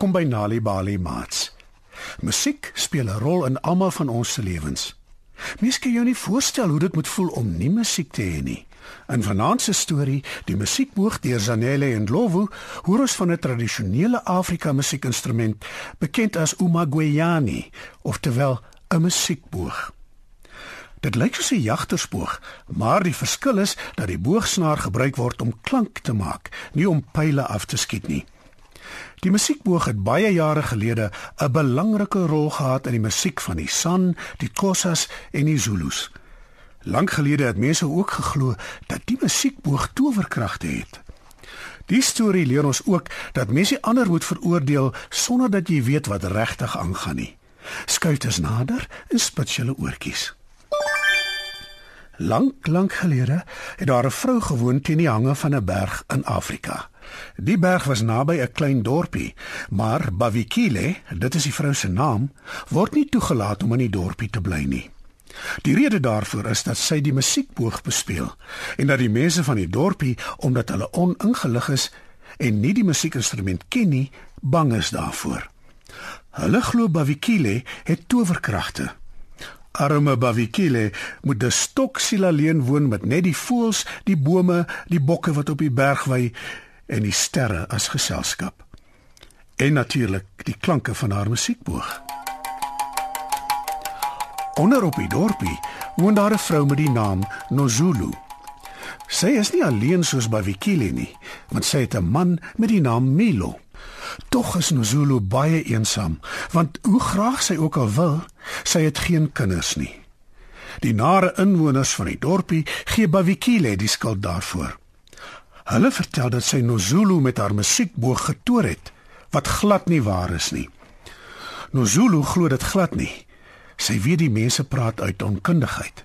Welkom by Nali Bali Mats. Musiek speel 'n rol in almal van ons se lewens. Mens kan jou nie voorstel hoe dit moet voel om nie musiek te hê nie. In vanaand se storie, die musiekboog deur Zanele en Lovu, hoor ons van 'n tradisionele Afrika musiekinstrument bekend as umagweyani, oftewel 'n musiekboog. Dit lyk soos 'n jagtersboog, maar die verskil is dat die boogsnaar gebruik word om klank te maak, nie om pile af te skiet nie. Die musiekboog het baie jare gelede 'n belangrike rol gehad in die musiek van die San, die Khoisas en die Zulus. Lank gelede het mense ook geglo dat die musiekboog towerkragte het. Die storie leer ons ook dat mense ander moet veroordeel sonder dat jy weet wat regtig aangaan nie. Skuif dus nader en spits julle oortjies. Lank, lank gelede het daar 'n vrou gewoon teen die hange van 'n berg in Afrika. Die berg was naby 'n klein dorpie, maar Bavikile, dit is die vrou se naam, word nie toegelaat om in die dorpie te bly nie. Die rede daarvoor is dat sy die musiekboog bespeel en dat die mense van die dorpie, omdat hulle oningelig is en nie die musiekinstrument ken nie, bang is daarvoor. Hulle glo Bavikile het towerkragte Arme Bavikile moet 'n stoksiel alleen woon met net die voëls, die bome, die bokke wat op die berg wy en die sterre as geselskap. En natuurlik die klanke van haar musiekboog. Onder op die dorpie woon daar 'n vrou met die naam Nozulu. Sy is nie alleen soos Bavikile nie, want sy het 'n man met die naam Milo. Tog is Nozulu baie eensaam, want hoe graag sy ook al wil, sy het geen kinders nie. Die nare inwoners van die dorpie gee Bavikile die skuld daarvoor. Hulle vertel dat sy Nozulu met haar musiekboog getoer het, wat glad nie waar is nie. Nozulu glo dit glad nie. Sy weet die mense praat uit onkundigheid.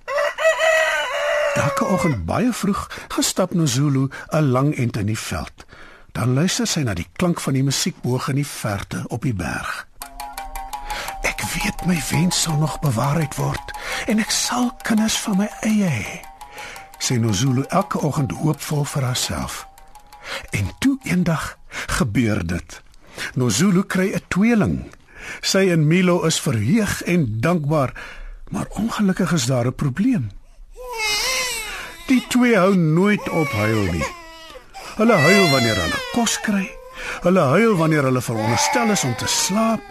Elke oggend baie vroeg gestap Nozulu 'n lang ent in die veld. Dan luister sy na die klank van die musiekboog in die verte op die berg. Ek weet my wens sal nog bewaarheid word en ek sal kinders van my eie hê. Sy Nozulu elke oggend hoopvol vir haarself. En toe eendag gebeur dit. Nozulu kry 'n tweeling. Sy en Milo is verheug en dankbaar, maar ongelukkig is daar 'n probleem. Die twee hou nooit op huil nie. Hulle huil wanneer hulle kos kry. Hulle huil wanneer hulle veronderstel is om te slaap.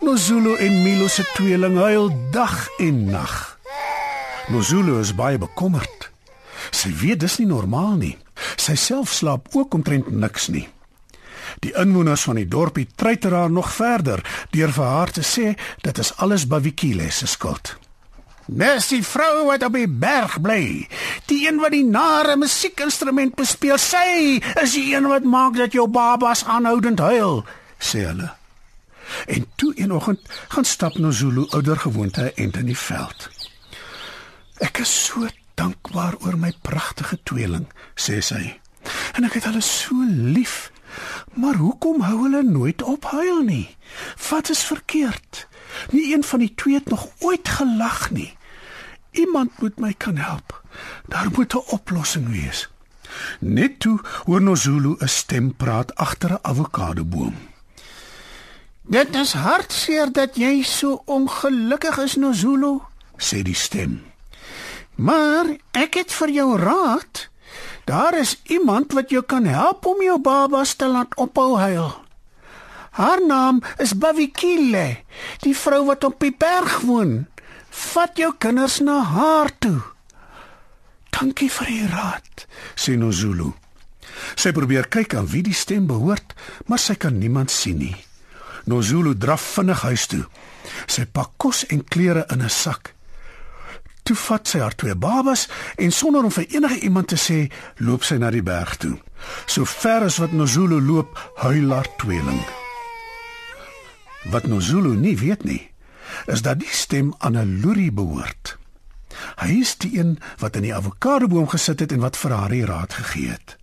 Nozulu en Milo se tweeling huil dag en nag. Nozulu is baie bekommerd. Sy weet dis nie normaal nie. Sy self slaap ook omtrent niks nie. Die inwoners van die dorpie treiter haar nog verder deur vir haar te sê dit is alles Bavikile se skuld. Dis die vrou wat op die berg bly. Die een wat die nare musiekinstrument bespeel. Sy is die een wat maak dat jou babas aanhoudend huil, sê hulle. En toe een oggend gaan stap Nozulu ouer gewoonte en in die veld. Ek is so dankbaar oor my pragtige tweeling, sê sy. En ek het hulle so lief. Maar hoekom hou hulle nooit op huil nie? Wat is verkeerd? Nie een van die twee het nog ooit gelag nie. Iemand moet my kan help. Daar moet 'n oplossing wees. Net toe hoor Nozulu 'n stem praat agter 'n avokadoboom. Dit is hartseer dat jy so ongelukkig is, Nozulu, sê die stem. Maar ek het vir jou raad. Daar is iemand wat jou kan help om jou babas te laat ophou huil. Haar naam is Bavikile, die vrou wat op die berg woon. Vat jou kinders na haar toe. Dankie vir die raad, sê Nozulu. Sy probeer kyk aan wie die stem behoort, maar sy kan niemand sien nie. Nozulu draf vinnig huis toe. Sy pak kos en klere in 'n sak. Toe vat sy haar twee babas en sonder om vir enige iemand te sê, loop sy na die berg toe. So ver as wat Nozulu loop, huil haar tweeling. Wat Nozulu nie weet nie, is dat die stem aan 'n loerie behoort. Hy is die een wat in die avokadoboom gesit het en wat vir haar die raad gegee het.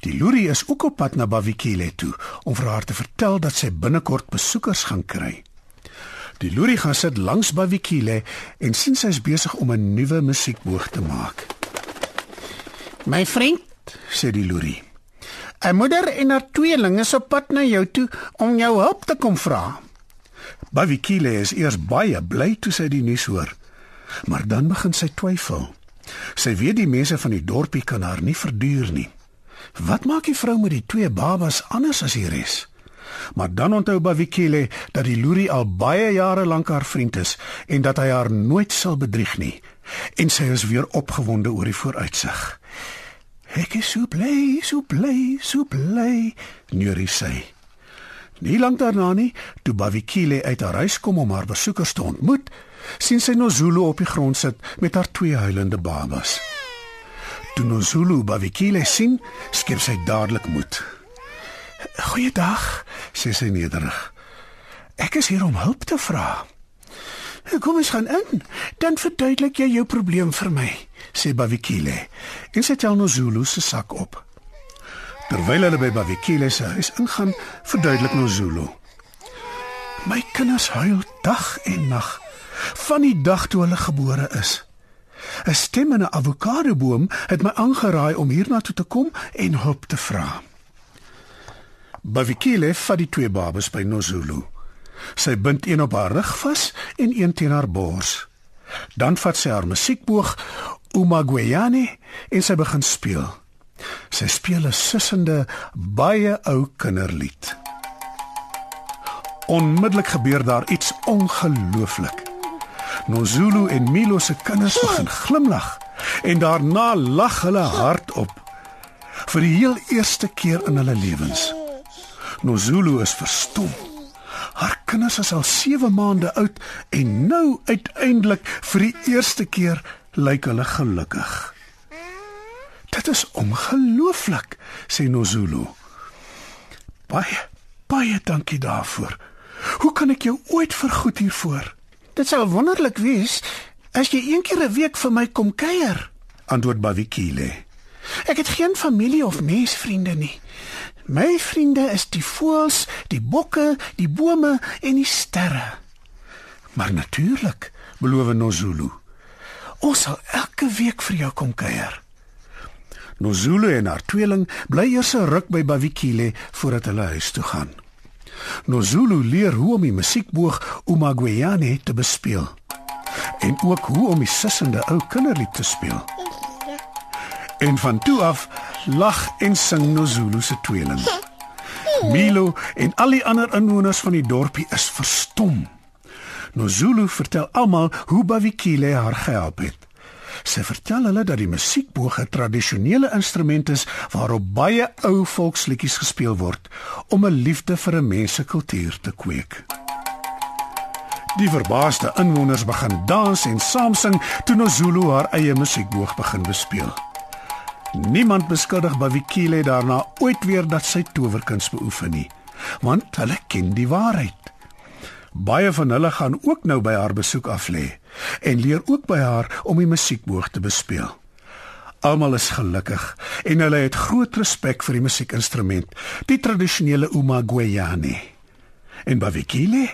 Die loerie is ook op pad na Bavikile toe om vir haar te vertel dat sy binnekort besoekers gaan kry. Die loerie gaan sit langs Bavikile en sien sy is besig om 'n nuwe musiekboog te maak. "My vriend," sê die loerie, 'n Moeder en haar tweeling is op pad na jou toe om jou hulp te kom vra. Bavikile is eers baie bly toe sy die nuus hoor. Maar dan begin sy twyfel. Sy weet die mense van die dorpie kan haar nie verduur nie. Wat maak die vrou met die twee babas anders as die res? Maar dan onthou Bavikile dat die loerie al baie jare lank haar vriend is en dat hy haar nooit sal bedrieg nie. En sy is weer opgewonde oor die vooruitsig. Ek is so bly, so bly, so bly, neurie sy. Nie lank daarna nie, toe Bavikile uit haar huis kom om haar besoekers te ontmoet, sien sy Nozulu op die grond sit met haar twee huilende babas. Toe Nozulu Bavikile sien, skep sy dadelik moed. "Goeiedag," sê sy nederig. "Ek is hier om hulp te vra." "Kom eens gaan in, dan verduidelik jy jou probleem vir my," sê Bavikile. En sy tel Nozulu se sak op. Terwyl hulle by Bavikile se huis ingaan, verduidelik Nozulu: "My kinders huil dag en nag van die dag toe hulle gebore is." 'n Stem in 'n avokadoboom het my aangeraai om hiernatoe te kom en hulp te vra. Bavikile vat die twee babas by Nozulu. Sy bind een op haar rug vas en een teen haar bors. Dan vat sy haar musiekboog Umagweyane en sy begin speel. Sy speel 'n sussende, baie ou kinderlied. Onmiddellik gebeur daar iets ongelooflik. Nozulu en Milo se kinders begin glimlag en daarna lag hulle hardop vir die heel eerste keer in hulle lewens. Nozulu is verstom. Haar kinders is al 7 maande oud en nou uiteindelik vir die eerste keer lyk hulle gelukkig. Dit is ongelooflik, sê Nozulu. Baie, baie dankie daarvoor. Hoe kan ek jou ooit vergoed hiervoor? Dit sou wonderlik wees as jy een keer 'n week vir my kom kuier, antwoord Bavikile. Ek het geen familie of mensvriende nie. My vriende is die voëls, die bokke, die bome en die sterre. Maar natuurlik, beloof Nozulu. Ons sal elke week vir jou kom kuier. Nozulu en haar tweeling bly eers 'n ruk by Bavikile voordat hulle huis toe gaan. Nozulu leer hoe om die musiekboog Umagweyane te bespeel en ook hoe om die sissende ou kinderlied te speel. En van toe af lag en sing Nozulu se tweeling. Milo en al die ander inwoners van die dorpie is verstom. Nozulu vertel almal hoe Bavikile haar gehelp het. Sy vertel hulle dat die musiekboog 'n tradisionele instrument is waarop baie ou volksliedjies gespeel word om 'n liefde vir 'n mens se kultuur te kweek. Die verbaasde inwoners begin dans en saam sing toe Nozulu haar eie musiekboog begin bespeel. Niemand beskuldig Bavikile daarna ooit weer dat sy towerkuns beoefen nie, want hulle ken die waarheid. Baie van hulle gaan ook nou by haar besoek af lê en leer ook by haar om die musiekboog te bespeel. Almal is gelukkig en hulle het groot respek vir die musiekinstrument, die tradisionele umagweyane. En Bavikile,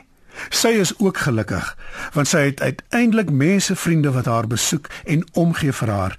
sy is ook gelukkig want sy het uiteindelik mense vriende wat haar besoek en omgee vir haar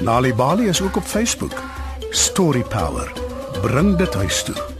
Nalibali is ook op Facebook. Story Power. Bring dit huis toe.